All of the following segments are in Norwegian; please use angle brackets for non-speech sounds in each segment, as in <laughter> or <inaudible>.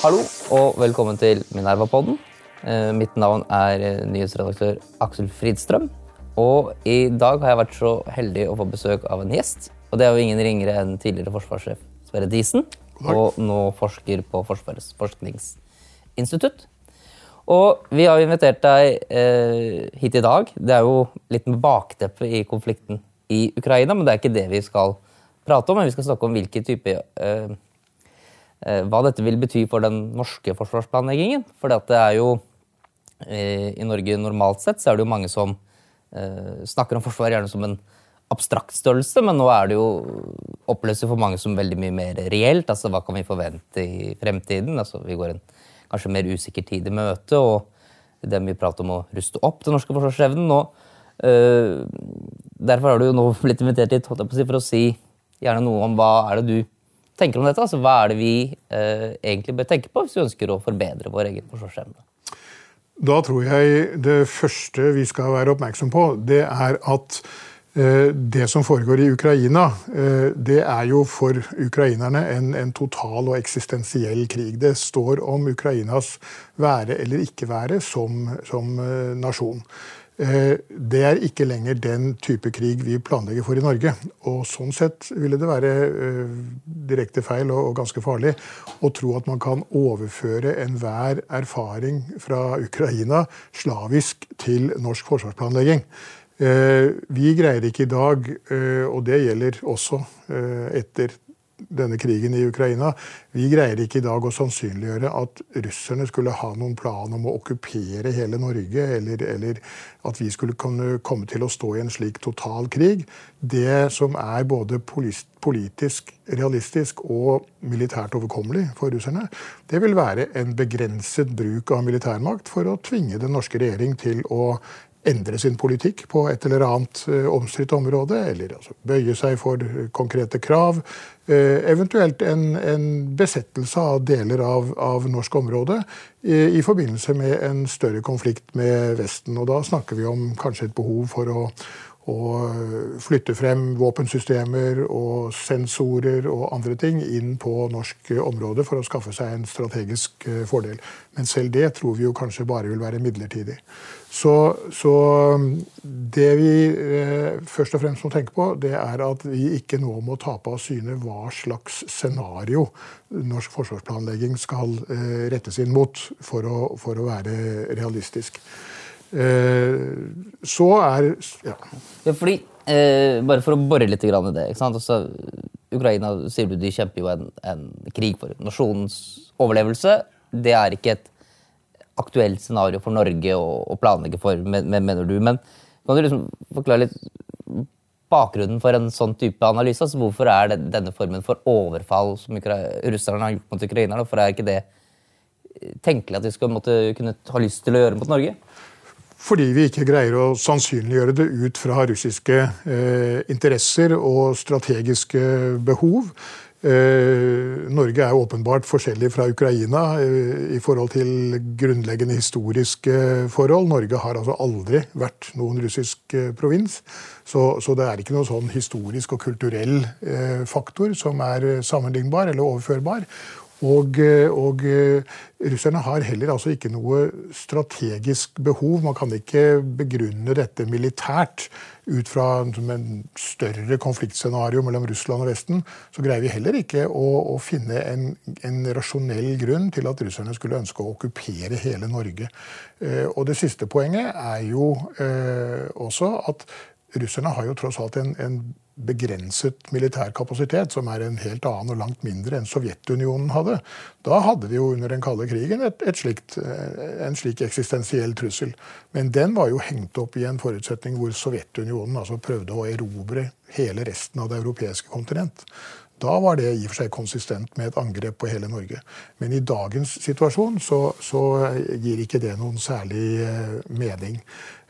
Hallo og velkommen til Minerva-podden. Eh, mitt navn er eh, nyhetsredaktør Aksel Fridstrøm. Og i dag har jeg vært så heldig å få besøk av en gjest. Og det er jo ingen ringere enn tidligere forsvarssjef Sverre Disen. Og nå forsker på Forsvarets forskningsinstitutt. Og vi har invitert deg eh, hit i dag. Det er jo litt med bakteppet i konflikten i Ukraina, men det er ikke det vi skal prate om. Men vi skal snakke om hvilke type eh, Eh, hva dette vil bety for den norske forsvarsplanleggingen. For det er jo eh, i Norge normalt sett så er det jo mange som eh, snakker om forsvar gjerne som en abstrakt størrelse, men nå er det jo oppløst for mange som veldig mye mer reelt. altså Hva kan vi forvente i fremtiden? altså Vi går en kanskje mer usikker tid i møte, og det er mye prat om å ruste opp den norske forsvarsevnen. nå. Uh, derfor har du jo nå <laughs> blitt invitert hit for å si gjerne noe om hva er det du tenker om dette? Altså, hva er det vi eh, egentlig bør tenke på hvis vi ønsker å forbedre vår egen forsvarsevne? Da tror jeg det første vi skal være oppmerksom på, det er at eh, det som foregår i Ukraina, eh, det er jo for ukrainerne en, en, total og eksistensiell krig. Det står om Ukrainas være eller ikke være som, som eh, nasjon. Eh, det er ikke lenger den type krig vi planlegger for i Norge. Og Sånn sett ville det være eh, direkte feil og ganske farlig å tro at man kan overføre enhver erfaring fra Ukraina slavisk til norsk forsvarsplanlegging. Eh, vi greier ikke i dag, og det gjelder også etter denne krigen i Ukraina. Vi greier ikke i dag å sannsynliggjøre at russerne skulle ha noen plan om å okkupere hele Norge, eller, eller, at vi skulle kunne komme til å stå i en slik total krig. Det som er både politisk realistisk og militært overkommelig for russerne, det vil være en begrenset bruk av militærmakt for å tvinge den norske regjering til å endre sin politikk på et eller annet uh, omstridt område, eller altså, bøye seg for konkrete krav, Eh, eventuelt en, en, besettelse av deler av, av norsk område i, i, forbindelse med en større konflikt med Vesten. Og da snakker vi om kanskje et behov for å, å flytte frem våpensystemer og sensorer og andre ting inn på norsk område for å skaffe seg en strategisk eh, fordel. Men selv det tror vi jo kanskje bare vil være midlertidig. Så, så, det vi eh, først og fremst må tenke på, det er at vi ikke nå må tape av syne hva slags scenario norsk forsvarsplanlegging skal eh, rettes inn mot for å, for å være realistisk. Eh, så er ja. ja fordi, eh, Bare for å bore litt i det. Altså, Ukraina sier du, de kjemper jo en, en krig for nasjonens overlevelse. Det er ikke et aktuelt scenario for Norge å, å planlegge for, mener du. Men kan du liksom forklare litt bakgrunnen for en sånn type analyse? Altså, hvorfor er det denne formen for overfall som russerne har gjort mot ukrainerne? Hvorfor er ikke det tenkelig at de skal måtte, kunne ha lyst til å gjøre mot Norge? Fordi vi ikke greier å sannsynliggjøre det ut fra russiske eh, interesser og strategiske behov. Eh, Norge er åpenbart forskjellig fra Ukraina eh, i forhold til grunnleggende historiske forhold. Norge har altså aldri vært noen russisk eh, provins. Så, så, det er ikke noen sånn historisk og kulturell faktor som er sammenlignbar eller overførbar. Og, og, russerne har heller altså ikke noe strategisk behov. Man kan ikke begrunne dette militært ut fra en større konfliktscenario mellom Russland og Vesten. Så greier vi heller ikke å, å finne en, en, rasjonell grunn til at russerne skulle ønske å okkupere hele Norge. Eh, og det siste poenget er jo eh, også at russerne har jo tross alt en, en begrenset militær kapasitet, som er en helt annen og langt mindre enn Sovjetunionen hadde. Da hadde de jo under den kalde krigen et, et slikt, eh, en slik eksistensiell trussel. Men den var jo hengt opp i en forutsetning hvor Sovjetunionen altså prøvde å erobre hele resten av det europeiske kontinent. Da var det i og for seg konsistent med et angrep på hele Norge. Men i dagens situasjon så, så gir ikke det noen særlig eh, mening.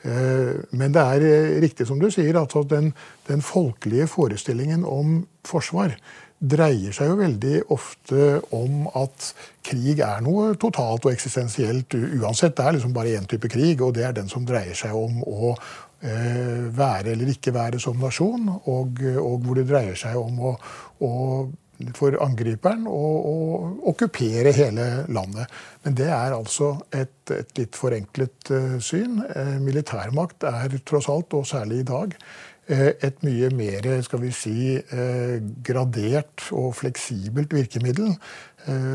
Eh, men det er eh, riktig som du sier, at den, den, folkelige forestillingen om forsvar dreier seg jo veldig ofte om at krig er noe totalt og eksistensielt uansett. Det er liksom bare én type krig, og det er den som dreier seg om å eh, være eller ikke være som nasjon, og, og hvor det dreier seg om å, å for angriperen å, okkupere hele landet. Men det er altså et, et litt forenklet uh, syn. Uh, militærmakt er tross alt, og særlig i dag, et mye mer skal vi si, gradert og fleksibelt virkemiddel.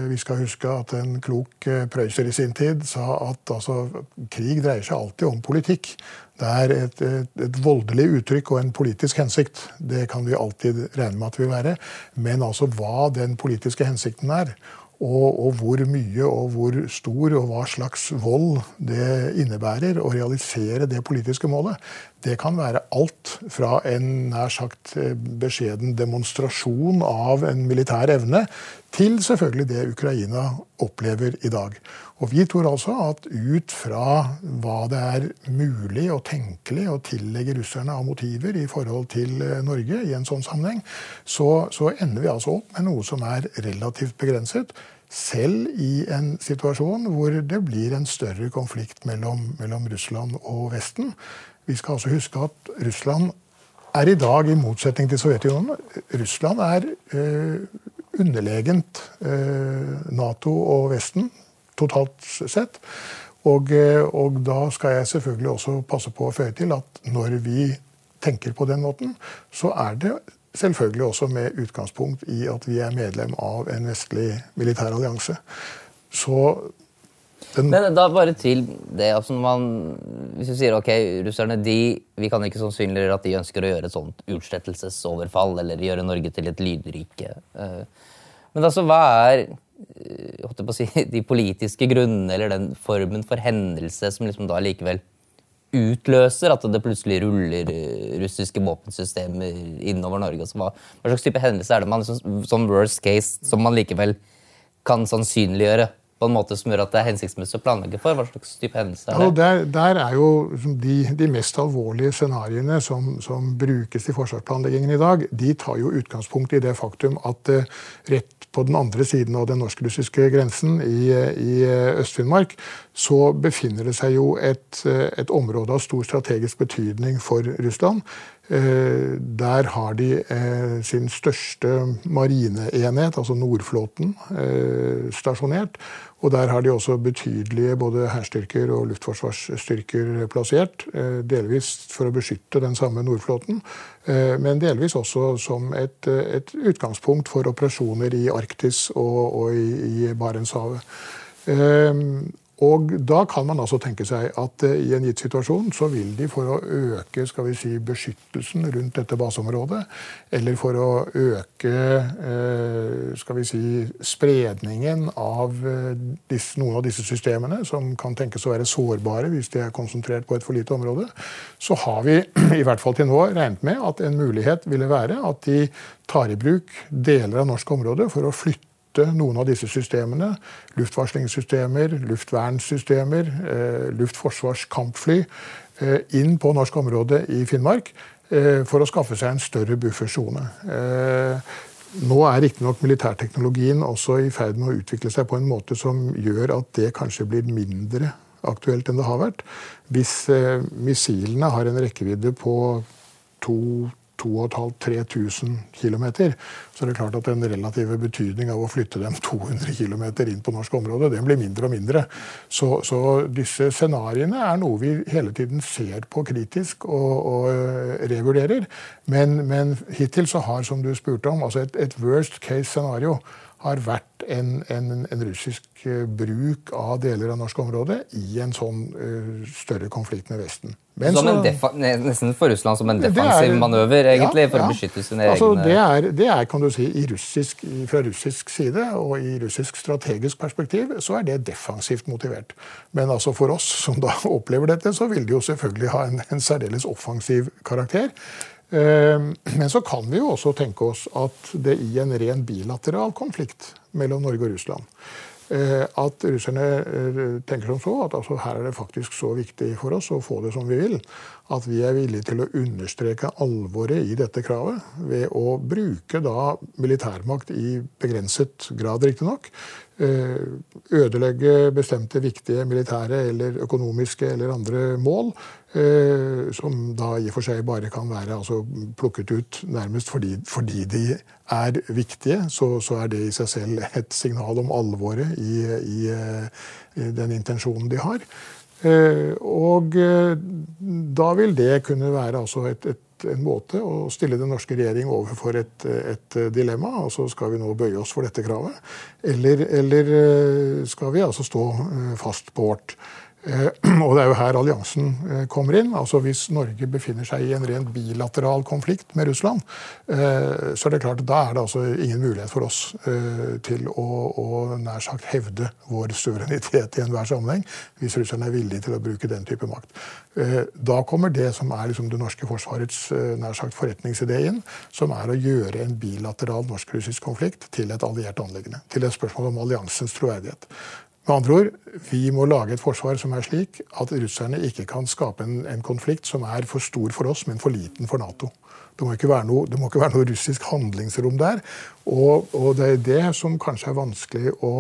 Vi skal huske at en klok prøyser i sin tid sa at altså, krig dreier seg alltid om politikk. Det er et, et, et, voldelig uttrykk og en politisk hensikt. Det kan vi alltid regne med at det vil være. Men altså hva den politiske hensikten er, og, og, hvor mye og hvor stor og hva slags vold det innebærer å realisere det politiske målet, det kan være alt fra en nær sagt beskjeden demonstrasjon av en militær evne, til selvfølgelig det Ukraina opplever i dag. Og vi tror altså at ut fra hva det er mulig og tenkelig å tillegge russerne av motiver i forhold til eh, Norge i en sånn sammenheng, så, så ender vi altså opp med noe som er relativt begrenset. Selv i en situasjon hvor det blir en større konflikt mellom, mellom Russland og Vesten. Vi skal altså huske at Russland er i dag, i motsetning til Sovjetunionen Russland er eh, underlegent eh, Nato og Vesten totalt sett. Og, eh, og, da skal jeg selvfølgelig også passe på å føye til at når vi tenker på den måten, så er det selvfølgelig også med utgangspunkt i at vi er medlem av en vestlig militær allianse. Så den Men da bare til det. Altså man, hvis du sier ok, russerne de, vi kan ikke sannsynliggjøre at de ønsker å gjøre et sånt utslettelsesoverfall eller gjøre Norge til et lydrike. Eh, men altså, hva er Eh, si, <laughs> de politiske grunnene eller den formen for hendelse som liksom da likevel utløser at det plutselig ruller eh, russiske våpensystemer innover Norge. Altså, hva, hva, slags type hendelse er det man liksom, som worst case som man likevel kan sannsynliggjøre? På en måte som gjør at det er hensiktsmessig å planlegge for? Hva slags type hendelse er det? der, der, er jo de, de mest alvorlige scenarioene som, som, brukes i forsvarsplanleggingen i dag, de tar jo utgangspunkt i det faktum at uh, rett på den andre siden av den norsk-russiske grensen, i, i Øst-Finnmark, så befinner det seg jo et, et, område av stor strategisk betydning for Russland. Eh, der har de eh, sin største marineenhet, altså Nordflåten, eh, stasjonert. Og der har de også betydelige både hærstyrker og luftforsvarsstyrker plassert. Eh, delvis for å beskytte den samme Nordflåten, eh, men delvis også som et, et utgangspunkt for operasjoner i Arktis og, og i, i Barentshavet. Eh, og Da kan man altså tenke seg at uh, i en gitt situasjon så vil de for å øke skal vi si, beskyttelsen rundt dette baseområdet, eller for å øke uh, skal vi si, spredningen av disse, noen av disse systemene, som kan tenkes å være sårbare hvis de er konsentrert på et for lite område, så har vi <clears throat> i hvert fall til nå regnet med at en mulighet ville være at de tar i bruk deler av norsk område for å flytte noen av disse systemene, luftvarslingssystemer, luftvernsystemer, eh, luftforsvarskampfly, eh, inn på norsk område i Finnmark eh, for å skaffe seg en større buffersone. Nå er riktignok militærteknologien også i ferd med å utvikle seg på en måte som gjør at det kanskje blir mindre aktuelt enn det har vært. Hvis missilene har en rekkevidde på to 2500-3000 km, så det er klart at den relative betydning av å flytte dem <laughs> 200 km inn på norsk område, den blir mindre og mindre. Så, så disse scenarioene er noe vi hele tiden ser på kritisk og, og eh, revurderer. Men, men, hittil så har, som du spurte om, altså et, et worst case scenario har vært en, en, en, russisk eh, bruk av deler av norsk område i en sånn uh, større konflikt med Vesten. Men så, nesten for Russland som en defensiv er, manøver, egentlig, ja, for ja. å beskytte sine altså, egne det er, det er, kan du si, russisk, Fra russisk side og i russisk strategisk perspektiv så er det defensivt motivert. Men altså for oss som da <laughs> opplever dette, så vil det jo selvfølgelig ha en, en særdeles offensiv karakter. Ehm, men så kan vi jo også tenke oss at det i en ren bilateral konflikt mellom Norge og Russland eh, at russerne eh, tenker som så at altså her er det faktisk så viktig for oss å få det som vi vil, at vi er villige til å understreke alvoret i dette kravet ved å bruke da militærmakt i begrenset grad, riktignok, ødelegge bestemte viktige militære eller økonomiske eller andre mål. Som da i og for seg bare kan være altså, plukket ut nærmest fordi, fordi de er viktige. Så, så, er det i seg selv et signal om alvoret i, i, i den intensjonen de har. Og da vil det kunne være altså et, et en måte å stille den norske regjering overfor et, et, dilemma. altså Skal vi nå bøye oss for dette kravet, eller, eller skal vi altså stå fast på vårt? Eh, <clears throat> og det er jo her alliansen eh, kommer inn. altså Hvis Norge befinner seg i en rent bilateral konflikt med Russland, eh, så er det klart da er det altså ingen mulighet for oss til å, å nær sagt hevde vår suverenitet i enhver sammenheng, hvis russerne er villige til å bruke den type makt. Da kommer det som er liksom det norske forsvarets nær sagt forretningsidé inn, som er å gjøre en bilateral norsk-russisk konflikt til et alliert anliggende. Til et spørsmål om alliansens troverdighet. Med andre ord, vi må lage et forsvar som er slik at russerne ikke kan skape en, en konflikt som er for stor for oss, men for liten for Nato. Det må ikke være noe, ikke være noe russisk handlingsrom der. Og, og, det er det som kanskje er vanskelig å,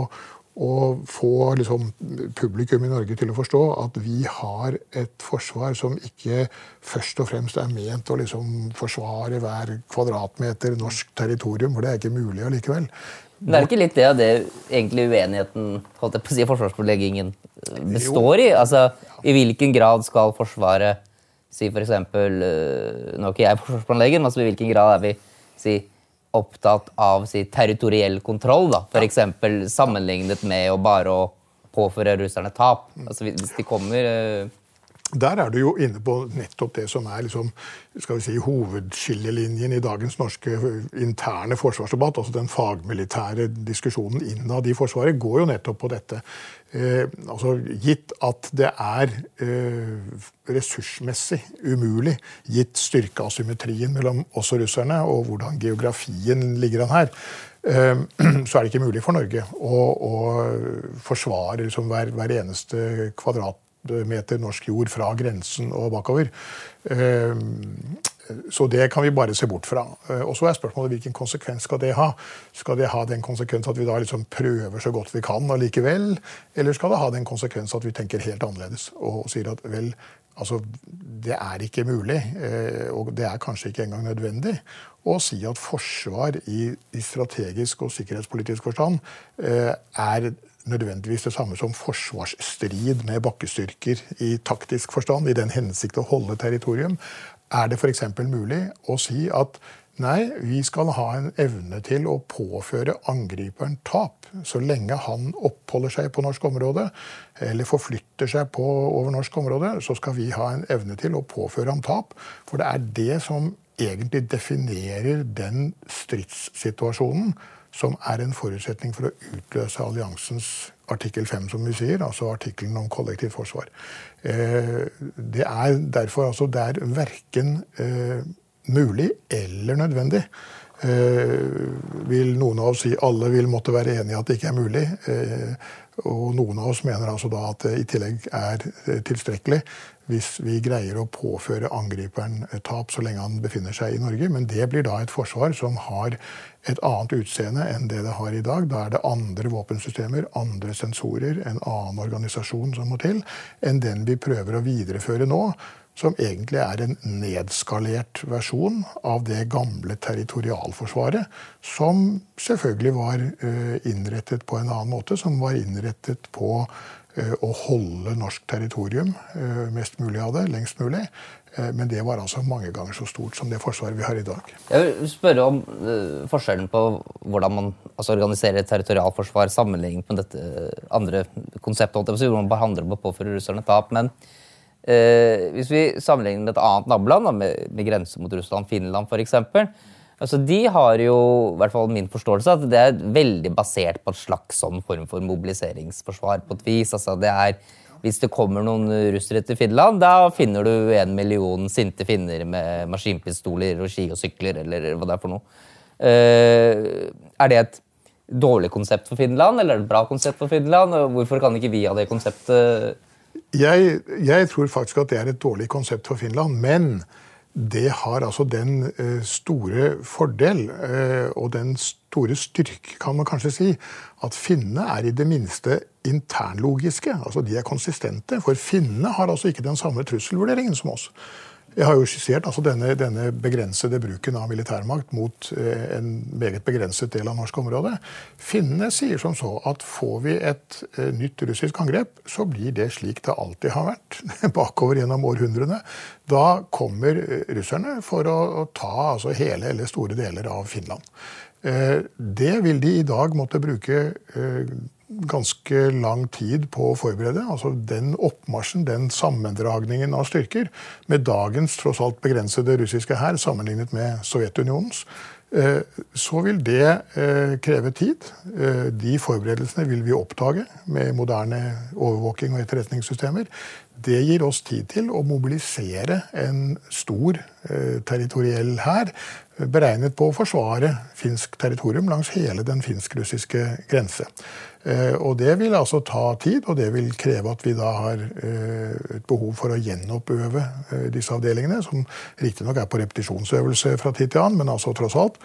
å få liksom, publikum i Norge til å forstå. At vi har et forsvar som ikke først og fremst er ment å liksom, forsvare hver kvadratmeter norsk territorium, for det er ikke mulig allikevel. Men det er ikke litt det det egentlig uenigheten holdt jeg på å si, forsvarspåleggingen eh, består i? Altså, I hvilken grad skal Forsvaret si for eksempel, eh, Nå er ikke jeg forsvarsplanlegger, men altså, i hvilken grad er vi si, opptatt av si, territoriell kontroll? da? F.eks. sammenlignet med å bare å påføre russerne tap. Altså, hvis de kommer eh, der er du jo inne på nettopp det som er liksom, skal vi si, hovedskillelinjen i dagens norske interne forsvarsdebatt. altså Den fagmilitære diskusjonen innad i Forsvaret går jo nettopp på dette. Eh, altså Gitt at det er eh, ressursmessig umulig, gitt styrkeasymmetrien mellom oss og russerne, og hvordan geografien ligger an her, eh, <clears throat> så er det ikke mulig for Norge å, å forsvare liksom, hver, hver eneste kvadrat meter norsk jord fra grensen og bakover. Ehm, så det kan vi bare se bort fra. Eh, og så er spørsmålet hvilken konsekvens skal det ha? Skal det ha den konsekvens at vi da liksom prøver så godt vi kan allikevel? Eller skal det ha den konsekvens at vi tenker helt annerledes og sier at vel, altså det er ikke mulig, eh, og det er kanskje ikke engang nødvendig, å si at forsvar i, strategisk og sikkerhetspolitisk forstand eh, er nødvendigvis det samme som forsvarsstrid med bakkestyrker i taktisk forstand, i den hensikt å holde territorium. Er det f.eks. mulig å si at nei, vi skal ha en evne til å påføre angriperen tap så lenge han oppholder seg på norsk område eller forflytter seg på, over norsk område, så skal vi ha en evne til å påføre ham tap. For det er det som egentlig definerer den stridssituasjonen som er en forutsetning for å utløse alliansens artikkel 5, som vi sier, altså artikkelen om kollektivt forsvar. Eh, det er derfor altså det er verken eh, mulig eller nødvendig. Eh, vil noen av oss si alle vil måtte være enig i at det ikke er mulig. Og noen av oss mener altså da at det i tillegg er tilstrekkelig hvis vi greier å påføre angriperen tap så lenge han befinner seg i Norge. Men det blir da et forsvar som har et annet utseende enn det det har i dag. Da er det andre våpensystemer, andre sensorer, en annen organisasjon som må til, enn den vi prøver å videreføre nå. Som egentlig er en nedskalert versjon av det gamle territorialforsvaret. Som selvfølgelig var eh, innrettet på en annen måte. Som var innrettet på eh, å holde norsk territorium eh, mest mulig av det, lengst mulig. Eh, men det var altså mange ganger så stort som det forsvaret vi har i dag. Jeg vil spørre om uh, forskjellen på hvordan man altså, organiserer territorialforsvar sammenlignet med dette andre konseptet. Hvor man behandler handler om å påføre russerne tap. Men uh, hvis vi sammenligner med et annet naboland, med, med grense mot Russland, Finland f.eks. Altså, de har jo, i hvert fall min forståelse, at det er veldig basert på en slags sånn form for mobiliseringsforsvar. på et vis. Altså, det er hvis det kommer noen russere til Finland, da finner du en million sinte finner med maskinpistoler og ski og sykler, eller hva det er for noe. Uh, er det et dårlig konsept for Finland, eller er det et bra konsept for Finland? Hvorfor kan ikke vi ha det konseptet? Jeg, jeg tror faktisk at det er et dårlig konsept for Finland, men det har altså den eh, store fordel eh, og den store styrke, kan man kanskje si, at finnene er i det minste internlogiske. Altså de er konsistente. For finnene har altså ikke den samme trusselvurderingen som oss. Jeg har jo skissert altså denne, denne, begrensede bruken av militærmakt mot eh, en meget begrenset del av norsk område. Finnene sier som så at får vi et eh, nytt russisk angrep, så blir det slik det alltid har vært <laughs> bakover gjennom århundrene. Da kommer eh, russerne for å, å ta altså, hele eller store deler av Finland. Det vil de i dag måtte bruke ganske lang tid på å forberede. Altså den oppmarsjen, den sammendragningen av styrker, med dagens tross alt begrensede russiske hær sammenlignet med Sovjetunionens, eh, så vil det eh, kreve tid. Eh, de forberedelsene vil vi oppdage med moderne overvåking og etterretningssystemer. Det gir oss tid til å mobilisere en stor territoriell hær beregnet på å forsvare finsk territorium langs hele den finsk-russiske grense. Eh, og det vil altså ta tid, og det vil kreve at vi da har eh, et behov for å gjenoppøve eh, disse avdelingene, som riktignok er på repetisjonsøvelse fra tid til annen, men altså tross alt.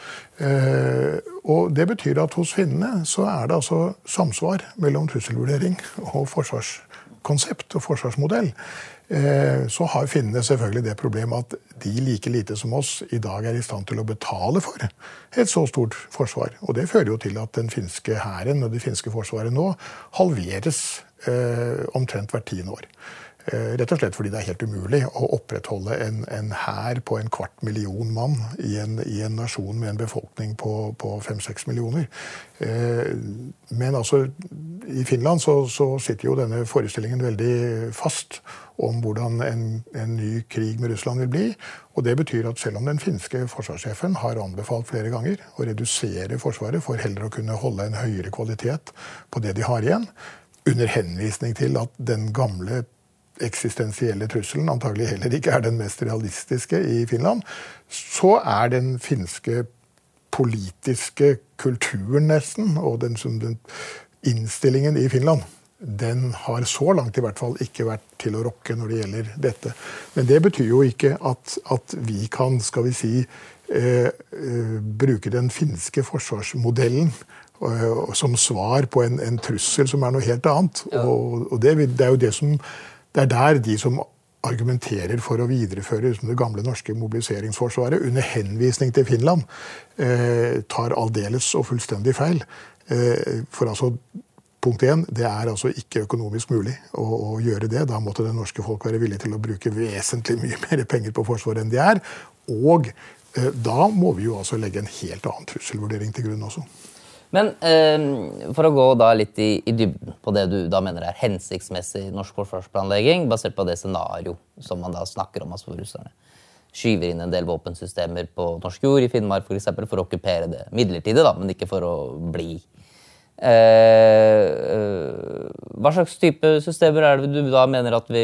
Og det betyr at hos finnene så er det altså samsvar mellom trusselvurdering og forsvarskonsept og forsvarsmodell. Eh, så har finnene selvfølgelig det problemet at de like lite som oss i dag er i stand til å betale for et så stort forsvar. Og det fører jo til at den finske hæren og det finske forsvaret nå halveres eh, omtrent hvert tiende år. Eh, rett og slett fordi det er helt umulig å opprettholde en hær på en kvart million mann i en, i en nasjon med en befolkning på fem-seks millioner. Men altså, i Finland så, så, sitter jo denne forestillingen veldig fast om hvordan en, en, ny krig med Russland vil bli. Og Det betyr at selv om den finske forsvarssjefen har anbefalt flere ganger å redusere Forsvaret for heller å kunne holde en høyere kvalitet på det de har igjen, under henvisning til at den gamle eksistensielle trusselen antagelig heller ikke er den mest realistiske i Finland, så er den finske politiske kulturen nesten, og den, den innstillingen i Finland den har så langt i hvert fall ikke vært til å rokke når det gjelder dette. Men det betyr jo ikke at, at vi kan, skal vi si, eh, eh, bruke den finske forsvarsmodellen eh, som svar på en, en, trussel som er noe helt annet. Ja. Og, og det, det, er jo det som Det er der de som argumenterer for å videreføre det gamle norske mobiliseringsforsvaret under henvisning til Finland, eh, tar aldeles og fullstendig feil. Eh, for altså Punkt én, det er altså ikke økonomisk mulig å, å, gjøre det. Da måtte det norske folk være villige til å bruke vesentlig mye <laughs> mer penger på Forsvaret enn de er. Og eh, da må vi jo altså legge en helt annen trusselvurdering til grunn også. Men eh, for å gå da litt i, i, dybden på det du da mener er hensiktsmessig norsk forsvarsplanlegging, basert på det scenario som man da snakker om altså for russerne. Skyver inn en del våpensystemer på norsk jord i Finnmark for, eksempel, for å okkupere det midlertidig, da, men ikke for å bli hva slags type systemer er det du da mener at vi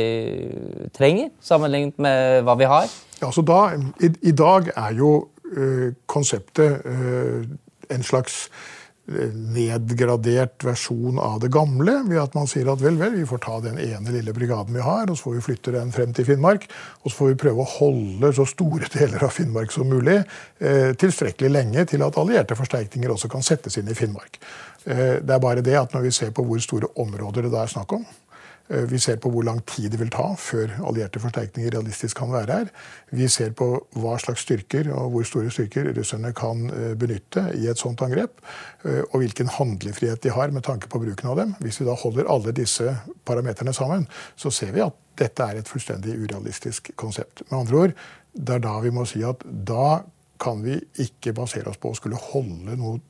trenger, sammenlignet med hva vi har? Ja, da, i, i, dag er jo uh, konseptet uh, en slags nedgradert versjon av det gamle, ved at man sier at vel, vel, vi får ta den ene lille brigaden vi har, og så får vi flytte den frem til Finnmark. Og så får vi prøve å holde så store <laughs> deler av Finnmark som mulig eh, tilstrekkelig lenge til at allierte forsterkninger også kan settes inn i Finnmark. Eh, det er bare det at når vi ser på hvor store områder det da er snakk om, eh, vi ser på hvor lang tid det vil ta før allierte forsterkninger realistisk kan være her. Vi ser på hva slags styrker og hvor store styrker russerne kan eh, benytte i et sånt angrep. Og hvilken handlefrihet de har med tanke på bruken av dem. Hvis vi da holder alle disse parameterne sammen, så ser vi at dette er et fullstendig urealistisk konsept. Med andre ord, det er da vi må si at da kan vi ikke basere oss på å skulle holde noe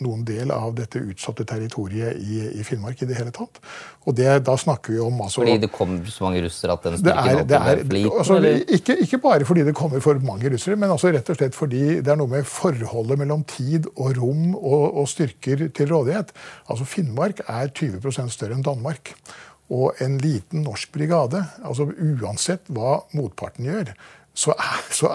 noen del av dette utsatte territoriet i, i Finnmark i det hele tatt. Og det, da snakker vi om altså, Fordi det kommer så mange russere at den styrken det er, det er, altså, ikke, ikke, bare fordi det kommer for mange russere, men altså rett og slett fordi det er noe med forholdet mellom tid og rom og, og styrker til rådighet. Altså Finnmark er 20% større enn Danmark. Og en liten norsk brigade, altså uansett hva motparten gjør, så er, så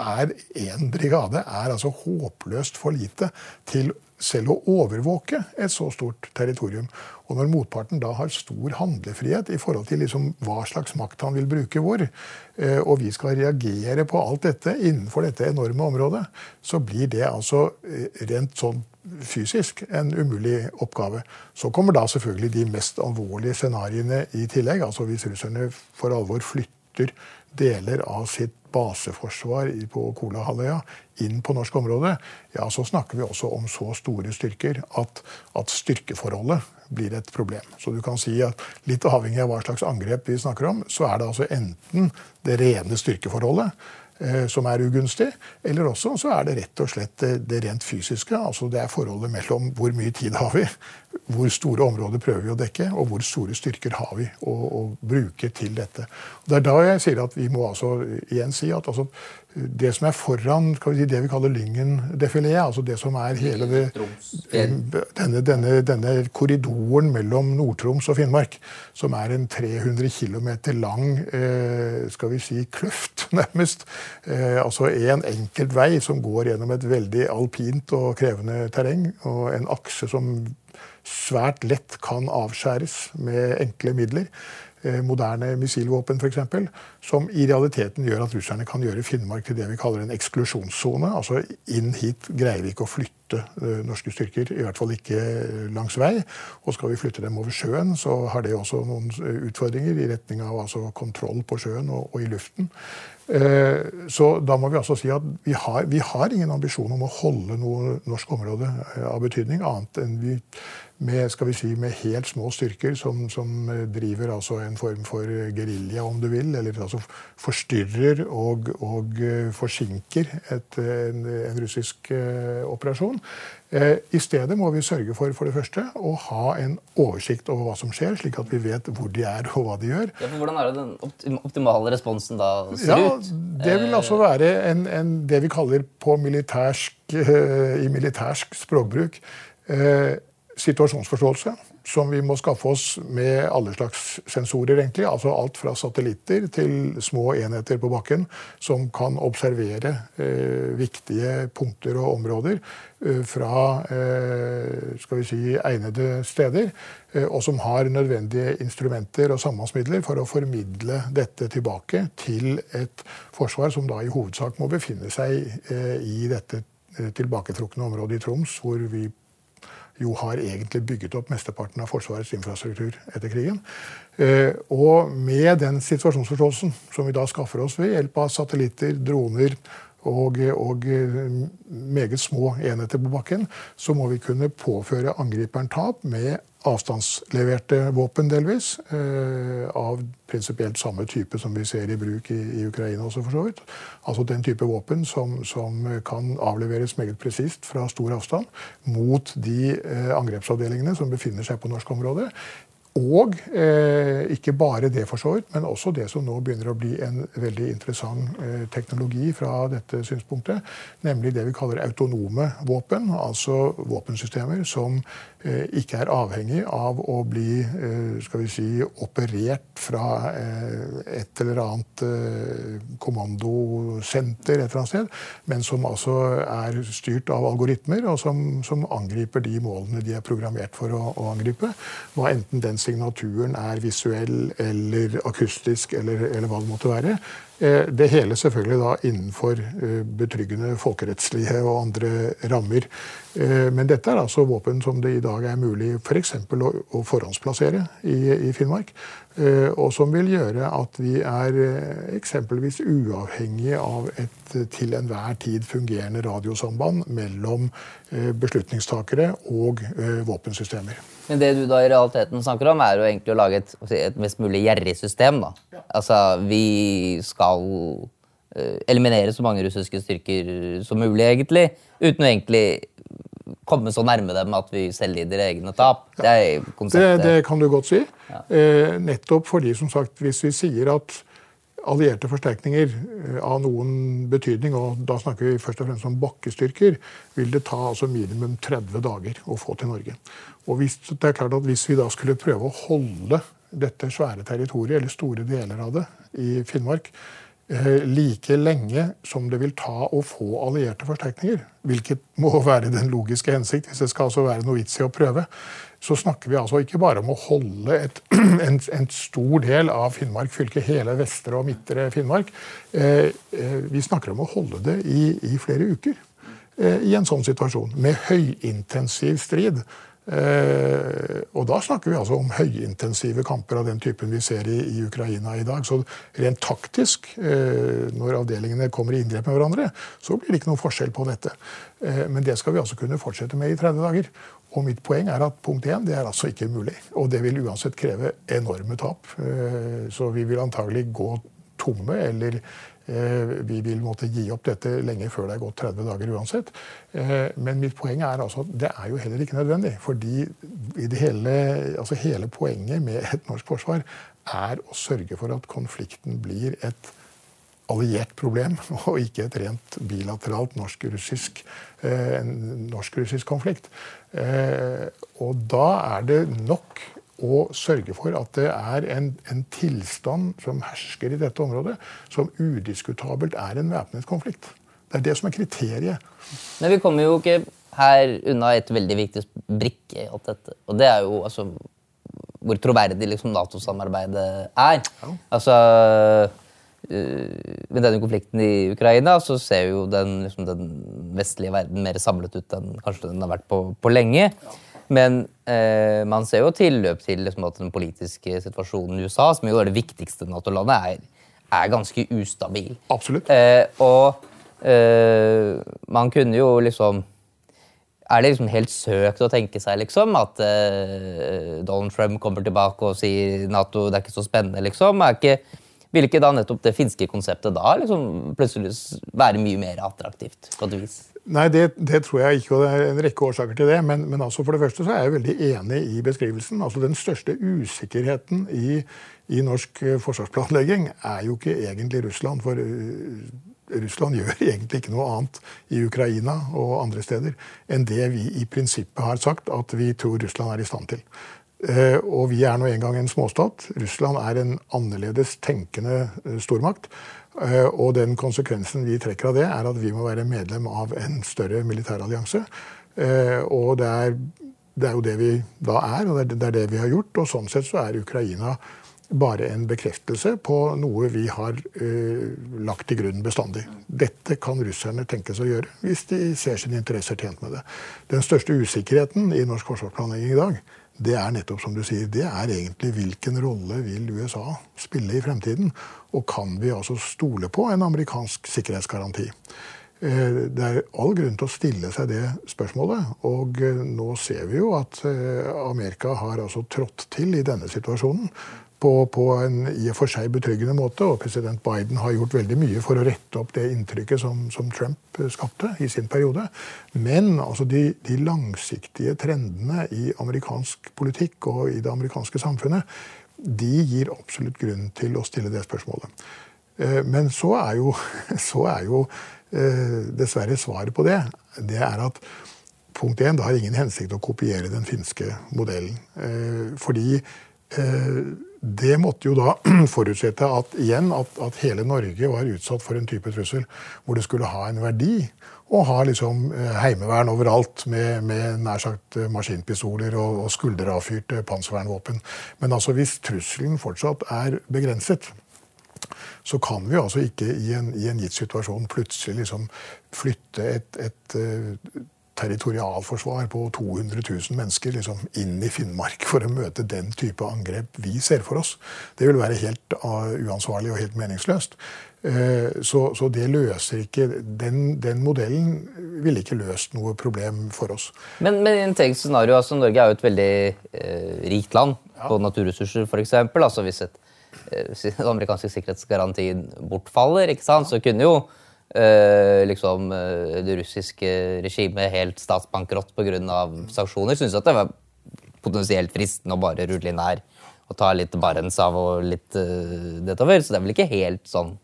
én brigade er altså håpløst for lite til selv å overvåke et så stort territorium. Og når motparten da har stor handlefrihet i forhold til liksom hva slags makt han vil bruke hvor, eh, og vi skal reagere på alt dette innenfor dette enorme området, så blir det altså eh, rent sånn fysisk en umulig oppgave. Så kommer da selvfølgelig de mest alvorlige scenarioene i tillegg. Altså hvis russerne for alvor flytter deler av sitt baseforsvar på Kolahalvøya inn på norsk område, ja, så snakker vi også om så store styrker at, at, styrkeforholdet blir et problem. Så du kan si at litt avhengig av hva slags angrep vi snakker om, så er det altså enten det rene styrkeforholdet som er ugunstig, eller også så er det rett og slett det, det rent fysiske. altså Det er forholdet mellom hvor mye tid har vi, hvor store områder prøver vi å dekke, og hvor store styrker har vi å, å bruke til dette. Og det er da jeg sier at vi må altså igjen si at altså, det som er foran vi si, det vi kaller Lyngen-defileet, altså det som er hele det, denne, denne, denne, korridoren mellom Nord-Troms og Finnmark, som er en 300 km lang eh, skal vi si, kløft, <laughs> nærmest. Eh, altså en enkelt vei som går gjennom et veldig alpint og krevende terreng, og en akse som svært lett kan avskjæres med enkle midler. Eh, moderne missilvåpen f.eks., som i realiteten gjør at russerne kan gjøre Finnmark til det vi kaller en eksklusjonssone. Altså inn hit greier vi ikke å flytte eh, norske styrker, i hvert fall ikke langs vei. Og skal vi flytte dem over sjøen, så har det også noen utfordringer i retning av altså kontroll på sjøen og, og i luften. Så da må vi altså si at vi har, vi har ingen ambisjon om å holde noe norsk område av betydning, annet enn vi med, skal vi si, med helt små styrker som, som driver altså en form for gerilja, om du vil. Eller altså forstyrrer og, og eh, forsinker et, en, en, russisk operasjon. Eh, I stedet må vi sørge for for det første, å ha en oversikt over hva som skjer, slik at vi vet hvor de er og hva de gjør. Ja, hvordan er det den optimale responsen da ser ja, ut? Det vil altså være en, en, det vi kaller på militærsk, uh, i militærsk språkbruk situasjonsforståelse som vi må skaffe oss med alle slags sensorer. egentlig, altså Alt fra satellitter til små enheter på bakken som kan observere eh, viktige punkter og områder eh, fra eh, skal vi si, egnede steder. Eh, og som har nødvendige instrumenter og sambandsmidler for å formidle dette tilbake til et forsvar som da i hovedsak må befinne seg eh, i dette eh, tilbaketrukne området i Troms, hvor vi jo har egentlig bygget opp mesteparten av Forsvarets infrastruktur etter krigen. Eh, og med den situasjonsforståelsen som vi da skaffer oss ved hjelp av satellitter, droner og, og, eh, meget små enheter på bakken, så må vi kunne påføre angriperen tap med avstandsleverte våpen, delvis. Eh, av prinsipielt samme type som vi ser i bruk i, i Ukraina også, for så vidt. Altså den type våpen som, som kan avleveres meget presist fra stor avstand mot de eh, angrepsavdelingene som befinner seg på norsk område. Og eh, ikke bare det, for så vidt, men også det som nå begynner å bli en veldig interessant eh, teknologi fra dette synspunktet, nemlig det vi kaller autonome våpen. Altså våpensystemer som ikke er avhengig av å bli eh, skal vi si, operert fra eh, et eller annet eh, kommandosenter et eller annet sted, men som altså er styrt av algoritmer, og som, som angriper de målene de er programmert for å, å angripe. Hva enten den signaturen er visuell eller akustisk eller, eller hva det måtte være. Eh, det hele selvfølgelig da innenfor eh, betryggende folkerettslige og andre rammer. Eh, men dette er altså våpen som det i dag er mulig f.eks. For å, forhåndsplassere i Finnmark. Og som vil gjøre at vi er eksempelvis uavhengige av et til enhver tid fungerende radiosamband mellom beslutningstakere og våpensystemer. Men det du da i realiteten snakker om, er jo egentlig å lage et, et mest mulig gjerrig system. da. Ja. Altså, Vi skal uh, eliminere så mange russiske styrker som mulig, egentlig. Uten å egentlig komme så nærme dem at vi selv lider egne tap. Ja. Det. Det, det, kan du godt si. Ja. Eh, nettopp fordi, som sagt, hvis vi sier at allierte forsterkninger eh, av noen betydning, og da snakker vi først og fremst om bakkestyrker, vil det ta altså minimum 30 dager å få til Norge. Og hvis, det er klart at hvis vi da skulle prøve å holde dette svære territoriet, eller store deler av det, i Finnmark like lenge som det vil ta å få allierte forsterkninger, hvilket <laughs> må være den logiske hensikt hvis det skal altså være noe vits i å prøve, så snakker vi altså ikke bare om å holde et, <clears throat> en, en, stor del av Finnmark fylke, hele vestre og midtre Finnmark. Eh, eh, vi snakker om å holde det i, i flere uker eh, i en sånn situasjon, med høyintensiv strid. Eh, og da snakker vi altså om høyintensive kamper av den typen vi ser i, i Ukraina i dag. Så rent taktisk, eh, når avdelingene kommer i inngrep med hverandre, så blir det ikke noen forskjell på dette. Eh, men det skal vi altså kunne fortsette med i 30 dager. Og mitt poeng er at punkt 1, det er altså ikke mulig. Og det vil uansett kreve enorme tap. Så vi vil antagelig gå tomme eller vi vil måtte gi opp dette lenge før det er gått 30 dager uansett. Eh, men mitt poeng er altså at det er jo heller ikke nødvendig. fordi hele, altså hele poenget med et norsk forsvar er å sørge for at konflikten blir et alliert problem, <laughs> og ikke et rent bilateralt norsk-russisk eh, norsk konflikt. Og da er det nok å sørge for at det er en, en, tilstand som hersker i dette området, som udiskutabelt er en væpnet konflikt. Det er det som er kriteriet. Men vi kommer jo ikke her unna et veldig viktig brikke i alt dette. Og det er jo altså, hvor troverdig liksom, Nato-samarbeidet er. Ja. Altså øh, med denne konflikten i Ukraina så ser jo den, liksom, den vestlige verden mer samlet ut enn kanskje den har vært på, på lenge. Ja. Men eh, man ser jo tilløp til liksom, at den politiske situasjonen i USA, som jo er det viktigste Nato-landet, er, er, ganske ustabil. Absolutt. Eh, og eh, man kunne jo liksom Er det liksom helt søkt å tenke seg liksom, at eh, Donald Trump kommer tilbake og sier Nato det er ikke så spennende, liksom? Er ikke, vil ikke da nettopp det finske konseptet da liksom plutselig være mye mer attraktivt? på et vis? Nei, det, det, tror jeg ikke, og det er en rekke årsaker til det. Men, men altså for det første så er jeg veldig enig i beskrivelsen. Altså Den største usikkerheten i, i norsk eh, forsvarsplanlegging er jo ikke egentlig Russland. For uh, Russland gjør <laughs> egentlig ikke noe annet i Ukraina og andre steder enn det vi i prinsippet har sagt at vi tror Russland er i stand til. Uh, og vi er nå engang en småstat. Russland er en annerledes tenkende stormakt. Eh, og den konsekvensen vi trekker av det, er at vi må være medlem av en større militærallianse. Eh, og det er, det er jo det vi da er, og det er det vi har gjort. Og sånn sett så er Ukraina bare en bekreftelse på noe vi har uh, lagt til grunn bestandig. Dette kan russerne tenkes å gjøre hvis de ser sine interesser tjent med det. Den største usikkerheten i norsk forsvarsplanlegging i dag, det er nettopp som du sier, det er egentlig hvilken rolle vil USA spille i fremtiden? Og kan vi altså stole på en amerikansk sikkerhetsgaranti? Eh, det er all grunn til å stille seg det spørsmålet. Og eh, nå ser vi jo at eh, Amerika har altså trådt til i denne situasjonen på, på, en i og for seg betryggende måte. Og president Biden har gjort veldig mye for å rette opp det inntrykket som, som Trump eh, skapte i sin periode. Men altså, de, de, langsiktige trendene i amerikansk politikk og i det amerikanske samfunnet, de gir absolutt grunn til å stille det spørsmålet. Eh, men så er jo, <laughs> så er jo eh, dessverre svaret på det det er at punkt én, det har ingen hensikt å kopiere den finske modellen. Fordi det måtte jo da <clears throat> forutsette at, igjen, at, at, hele Norge var utsatt for en type trussel hvor det skulle ha en verdi å ha liksom eh, heimevern overalt med, med nær sagt eh, maskinpistoler og, og skulderavfyrte panservernvåpen. Men altså hvis trusselen fortsatt er begrenset, så kan vi altså ikke i en, i en gitt situasjon plutselig liksom flytte et, et, et territorialforsvar på 200 000 mennesker liksom inn i Finnmark for å møte den type angrep vi ser for oss. Det vil være helt uh, uansvarlig og helt meningsløst. Uh, så, så, det løser ikke den, den, modellen ville ikke løst noe problem for oss. Men, men i en tenkt scenario, altså Norge er jo et veldig eh, rikt land ja. på naturressurser, f.eks. Altså hvis et, eh, den amerikanske sikkerhetsgarantien bortfaller, ikke sant? så kunne jo Uh, liksom, uh, det russiske regimet helt statsbankerott pga. sanksjoner. syntes at det var potensielt fristende å bare rulle inn her og ta litt Barentshav og litt uh, detover. Så det er vel ikke helt sånn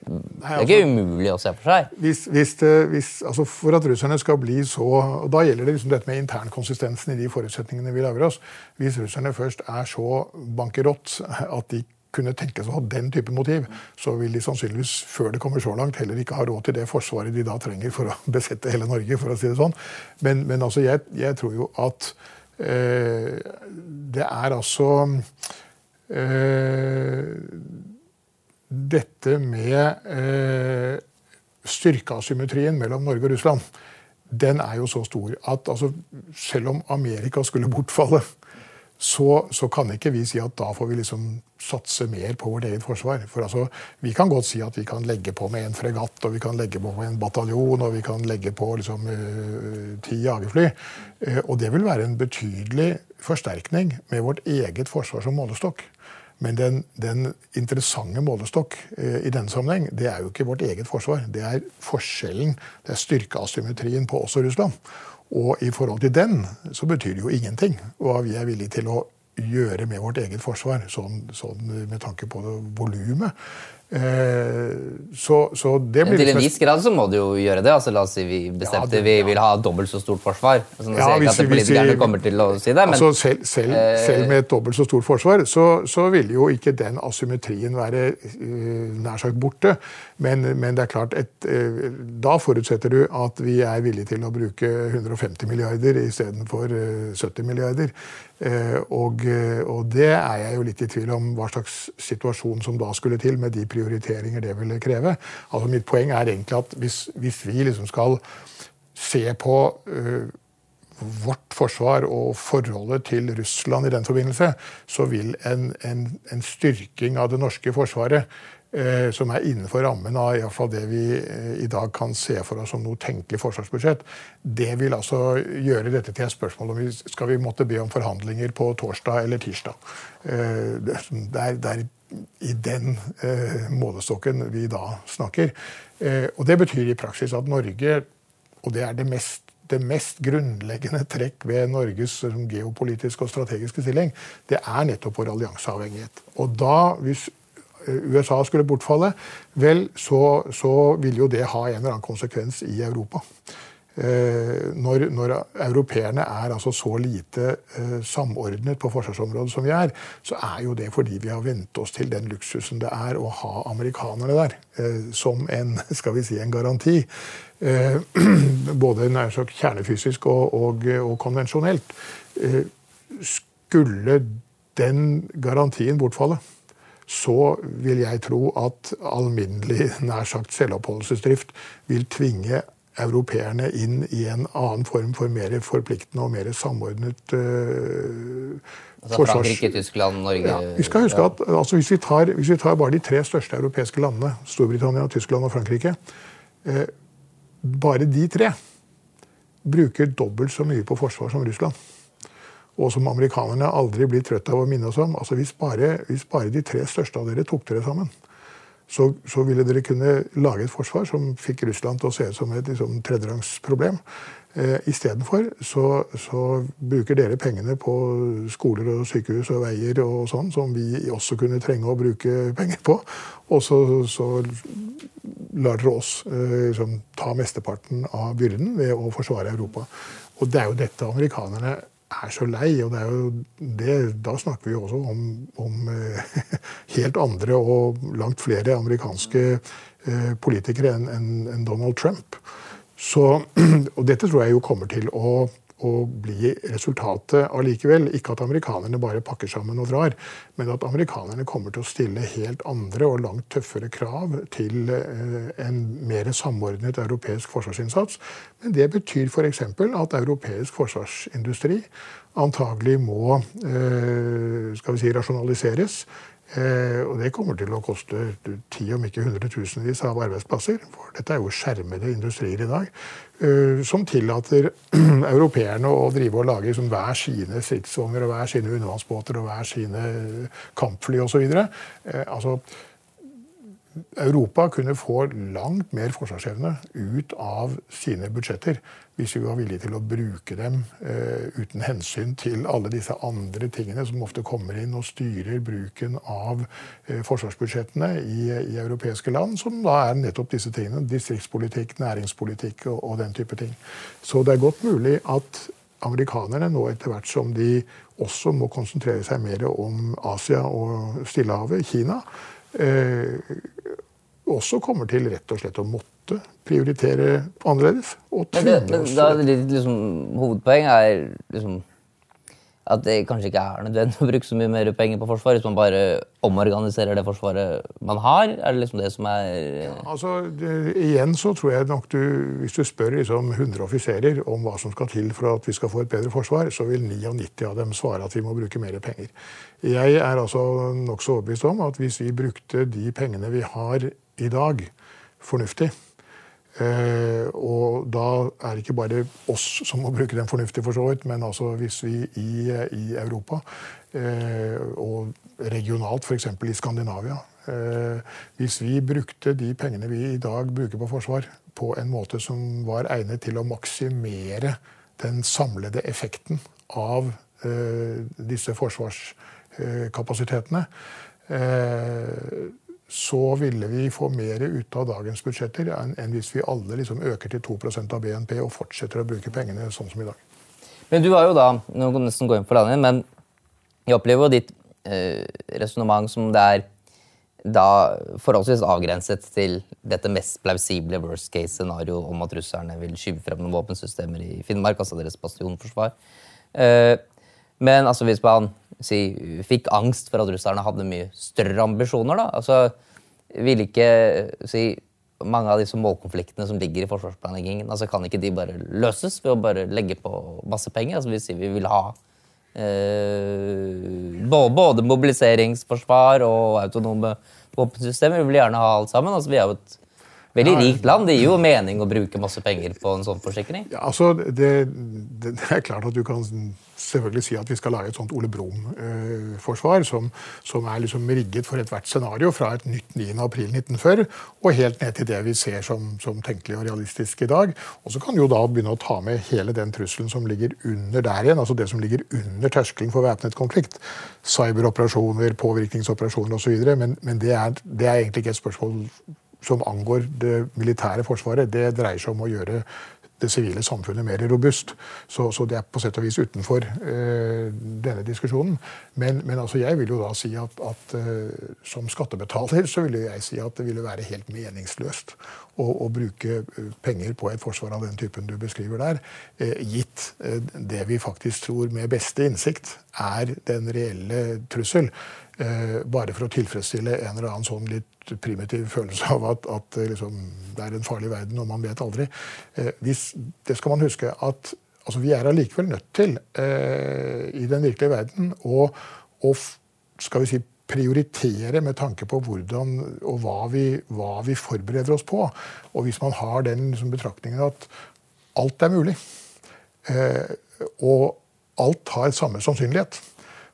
det er ikke altså, umulig å se for seg. Hvis, hvis, hvis, altså for at russerne skal bli så og Da gjelder det liksom dette med internkonsistensen i de forutsetningene vi lager oss. Hvis russerne først er så bankerott at de kunne tenkes å ha den type motiv, så vil de sannsynligvis før det kommer så langt, heller ikke ha råd til det forsvaret de da trenger for å <laughs> besette hele Norge. for å si det sånn. Men, men altså, jeg, jeg, tror jo at eh, det er altså eh, Dette med eh, styrkeasymmetrien mellom Norge og Russland, den er jo så stor at altså, selv om Amerika skulle bortfalle, så, så, kan ikke vi si at da får vi liksom satse mer på vårt eget forsvar. For altså, Vi kan godt si at vi kan legge på med en fregatt og vi kan legge på med en bataljon og vi kan legge på liksom, uh, ti jagerfly. Uh, og det vil være en betydelig forsterkning med vårt eget forsvar som målestokk. Men den, den interessante målestokk uh, i denne sammenheng, det er jo ikke vårt eget forsvar. Det er forskjellen, det er styrkeasymmetrien på oss og Russland. Og i forhold til den så betyr det jo ingenting hva vi er villige til å gjøre med vårt eget forsvar, sånn, sånn med tanke på volumet. Eh, så, så det blir Til en viss grad så må du jo gjøre det. altså La oss si vi bestemte ja, vi vil ha dobbelt så stort forsvar. Altså, nå ja, sier jeg ikke at politikerne kommer til å si det, men altså, selv, selv, eh, selv, med et dobbelt så stort forsvar så, så vil jo ikke den asymmetrien være uh, nær sagt borte. Men, men det er klart et, uh, da forutsetter du at vi er villige til å bruke 150 milliarder istedenfor uh, 70 milliarder. Og, og, det er jeg jo litt i tvil om hva slags situasjon som da skulle til med de prioriteringer det ville kreve. Altså Mitt poeng er egentlig at hvis, hvis vi liksom skal se på uh, vårt forsvar og forholdet til Russland i den forbindelse, så vil en, en, en styrking av det norske forsvaret uh, som er innenfor rammen av i fall det vi uh, i dag kan se for oss som noe tenkelig forsvarsbudsjett, det vil altså gjøre dette til et spørsmål om vi skal vi måtte be om forhandlinger på torsdag eller tirsdag. Det er, det er i den eh, målestokken vi da snakker. Eh, og Det betyr i praksis at Norge, og det er det mest, det mest grunnleggende trekk ved Norges liksom, geopolitiske og strategiske stilling, det er nettopp vår allianseavhengighet. Og da, hvis eh, USA skulle bortfalle, vel, så, så vil jo det ha en eller annen konsekvens i Europa. Eh, når, når, europeerne er altså så lite eh, samordnet på forsvarsområdet som vi er, så er jo det fordi vi har vent oss til den luksusen det er å ha amerikanerne der eh, som en, <laughs> skal vi si, en garanti. <clears throat> Både kjernefysisk og, og, og konvensjonelt. Skulle den garantien bortfalle, så vil jeg tro at alminnelig nær sagt selvoppholdelsesdrift vil tvinge europeerne inn i en annen form for mer forpliktende og mer samordnet uh, altså forsvars... Frankrike, Tyskland, Norge ja, Vi skal huske at altså, hvis, vi tar, hvis, vi tar, bare de tre største europeiske landene, Storbritannia, Tyskland og Frankrike uh, Bare de tre bruker dobbelt så mye på forsvar som Russland. Og som amerikanerne aldri blir trøtt av å minne oss om. Altså, hvis bare, hvis bare de tre største av dere tok dere sammen, så, så, ville dere kunne lage et forsvar som fikk Russland til å se ut som et liksom, tredjerangsproblem. Eh, Istedenfor så, så bruker dere pengene på skoler og sykehus og veier og sånn, som vi også kunne trenge å bruke penger på. Og så, så lar dere oss eh, liksom, ta mesteparten av byrden ved å forsvare Europa. Og det er jo dette amerikanerne er så lei. Og det er jo det, da snakker vi jo også om, om eh, <laughs> helt andre og langt flere amerikanske eh, politikere enn en Donald Trump. Så, <clears throat> og dette tror jeg jo kommer til å å bli resultatet allikevel. Ikke at amerikanerne bare pakker sammen og drar, men at amerikanerne kommer til å stille helt andre og langt tøffere krav til eh, en mer samordnet europeisk forsvarsinnsats. Men det betyr f.eks. at europeisk forsvarsindustri antagelig må eh, si, rasjonaliseres. Eh, og det kommer til å koste ti, om ikke hundretusenvis av arbeidsplasser. For dette er jo skjermede industrier i dag. Eh, som tillater <clears throat> europeerne å drive og lage liksom, hver sine stridsvogner og hver sine undervannsbåter og hver sine kampfly osv. Eh, altså, Europa kunne få langt mer forsvarsevne ut av sine budsjetter hvis vi var villige til å bruke dem eh, uten hensyn til alle disse andre tingene som ofte kommer inn og styrer bruken av eh, forsvarsbudsjettene i, i, europeiske land, som da er nettopp disse tingene. Distriktspolitikk, næringspolitikk og, og, den type ting. Så det er godt mulig at amerikanerne nå etter hvert som de også må konsentrere seg mer om Asia og Stillehavet, Kina, også kommer til rett og slett å måtte prioritere annerledes. Og men det, men da, liksom, hovedpoenget er liksom at det kanskje ikke er nødvendig å bruke så mye mer penger på forsvar hvis man bare omorganiserer det forsvaret man har? Er det liksom det som er ja, altså, det, Igjen så tror jeg nok du Hvis du spør liksom 100 offiserer om hva som skal til for at vi skal få et bedre forsvar, så vil 99 av dem svare at vi må bruke mer penger. Jeg er altså nokså overbevist om at hvis vi brukte de pengene vi har i dag, fornuftig, Eh, og da er det ikke bare oss som må bruke den fornuftig, for så vidt, men altså hvis vi i, i Europa eh, og regionalt, f.eks. i Skandinavia eh, Hvis vi brukte de pengene vi i dag bruker på forsvar, på en måte som var egnet til å maksimere den samlede effekten av disse forsvarskapasitetene, så ville vi få mer ut av dagens budsjetter enn hvis vi alle liksom øker til 2% av BNP og fortsetter å bruke pengene sånn som i dag. Men du har jo da, nå kan nesten gå inn for landet, men jeg opplever jo ditt eh, resonnement som det er da forholdsvis avgrenset til dette mest plausible worst case-scenario om at russerne vil skyve frem noen våpensystemer i Finnmark, altså deres bastionforsvar. Eh, men altså, hvis man si, fikk angst for at russerne hadde mye større ambisjoner, da, altså, ville ikke si, mange av disse målkonfliktene som ligger i forsvarsplanleggingen, altså, kan ikke de bare løses ved å bare legge på masse penger? Altså, hvis vi vil ha eh, både mobiliseringsforsvar og autonome våpensystemer. Vi vil gjerne ha alt sammen. Altså, vi er jo et veldig rikt land. Det gir jo mening å bruke masse penger på en sånn forsikring. Ja, altså, det, det, er klart at du kan selvfølgelig si at vi skal lage et sånt Ole Brumm-forsvar som, som, er liksom rigget for ethvert scenario fra et nytt 9. april 1940 og helt ned til det vi ser som, som tenkelig og realistisk i dag. Og så kan du jo da begynne å ta med hele den trusselen som ligger under der igjen, altså det som ligger under terskelen for væpnet konflikt. Cyberoperasjoner, påvirkningsoperasjoner osv. Men, men det, er, det er egentlig ikke et spørsmål som angår det militære forsvaret, det dreier seg om å gjøre det sivile samfunnet mer robust. Så, så, det er på sett og vis utenfor eh, denne diskusjonen. Men, men altså jeg vil jo da si at, at eh, som skattebetaler så vil jeg si at det ville være helt meningsløst å, å bruke penger på et forsvar av den typen du beskriver der, eh, gitt det vi faktisk tror med beste innsikt er den reelle trussel. Bare for å tilfredsstille en eller annen sånn litt primitiv følelse av at, at liksom, det er en farlig verden, og man vet aldri. Eh, hvis, det skal man huske at altså, vi er allikevel nødt til eh, i den virkelige verden å, å skal vi si, prioritere med tanke på hvordan og hva vi, hva vi forbereder oss på. Og hvis man har den liksom, betraktningen at alt er mulig, eh, og alt har samme sannsynlighet,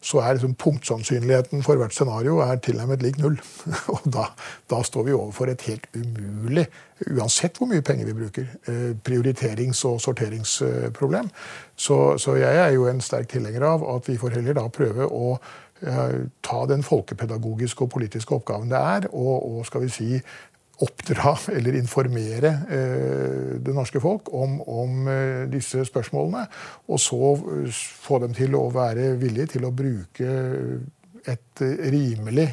så er liksom punktsannsynligheten for hvert scenario er tilnærmet lik null. <laughs> Og da, da, står vi overfor et helt umulig, uansett hvor mye penger vi bruker, eh, prioriterings- og sorteringsproblem. Så, så, jeg er jo en sterk tilhenger av at vi får heller da prøve å eh, ta den folkepedagogiske og politiske oppgaven det er, og, og skal vi si oppdra eller informere eh, det norske folk om, om eh, disse spørsmålene. Og så eh, få dem til å være villige til å bruke et rimelig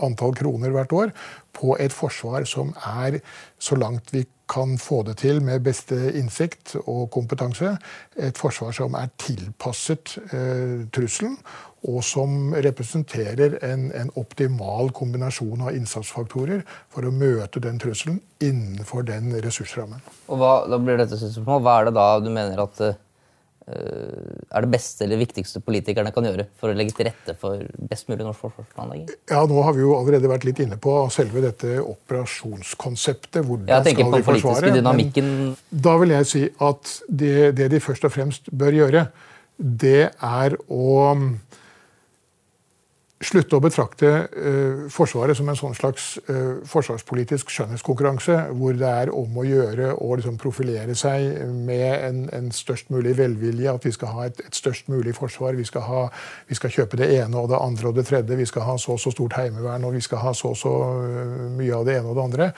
antall kroner hvert år på et forsvar som er, så langt vi kan få det til med beste innsikt og kompetanse, et forsvar som er tilpasset eh, trusselen, og som representerer en, en, optimal kombinasjon av innsatsfaktorer for å møte den trusselen innenfor den ressursrammen. Og hva, da blir dette spørsmål, hva er det da du mener at uh, er det beste eller viktigste politikerne kan gjøre for å legge til rette for best mulig norsk forsvarsplanlegging? Ja, Nå har vi jo allerede vært litt inne på selve dette operasjonskonseptet. hvordan jeg skal på den forsvare. dynamikken. Da vil jeg si at det, det de først og fremst bør gjøre, det er å slutte å betrakte uh, Forsvaret som en sånn slags uh, forsvarspolitisk skjønnhetskonkurranse, hvor det er om å gjøre å liksom, profilere seg med en, en, størst mulig velvilje, at vi skal ha et, et størst mulig forsvar, vi skal, ha, vi skal, kjøpe det ene og det andre og det tredje, vi skal ha så og så stort heimevern, og vi skal ha så og så uh, mye av det ene og det andre.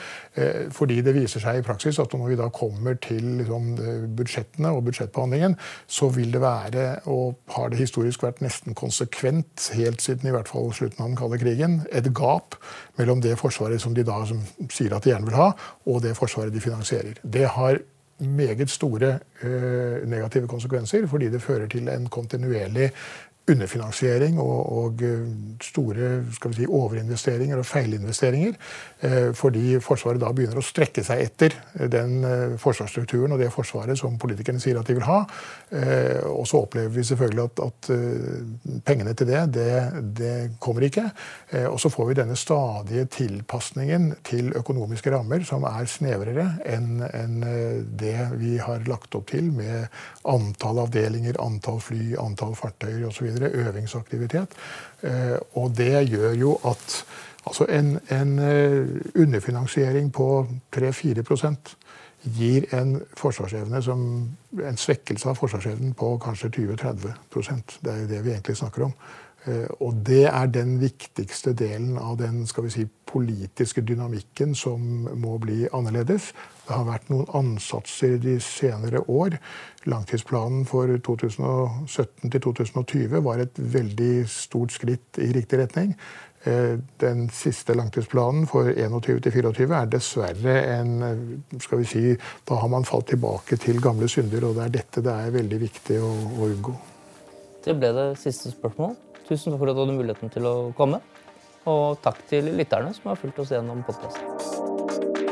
fordi det viser seg i praksis at når vi da kommer til liksom, budsjettene og budsjettbehandlingen, så vil det være, og har det historisk vært nesten konsekvent, helt siden i hvert fall fall slutten av den kalde krigen, et gap mellom det forsvaret som de da som sier at de gjerne vil ha, og det forsvaret de finansierer. Det har meget store ø, negative konsekvenser, fordi det fører til en kontinuerlig underfinansiering og, og, eh, store si, overinvesteringer og feilinvesteringer. Eh, fordi Forsvaret da begynner å strekke seg etter den eh, forsvarsstrukturen og det forsvaret som politikerne sier at de vil ha. Og så opplever vi selvfølgelig at, at pengene til det, det, det kommer ikke. Og så får vi denne stadige tilpasningen til økonomiske rammer som er snevrere enn en det vi har lagt opp til med antall avdelinger, antall fly, antall fartøyer osv øvingsaktivitet. Eh, og det gjør jo at altså en, en eh, underfinansiering på 3-4% gir en forsvarsevne som en svekkelse av forsvarsevnen på kanskje 20-30% Det er jo det vi egentlig snakker om. Eh, og det er den viktigste delen av den skal vi si, politiske dynamikken som må bli annerledes. Det har vært noen ansatser de senere år. Langtidsplanen for 2017 til 2020 var et veldig stort skritt i riktig retning. Eh, den siste langtidsplanen for 21 til 24 er dessverre en skal vi si, Da har man falt tilbake til gamle synder, og det er dette det er veldig viktig å, å unngå. Det ble det siste spørsmålet. Tusen takk for at du hadde muligheten til å komme. Og takk til lytterne som har fulgt oss gjennom podkasten.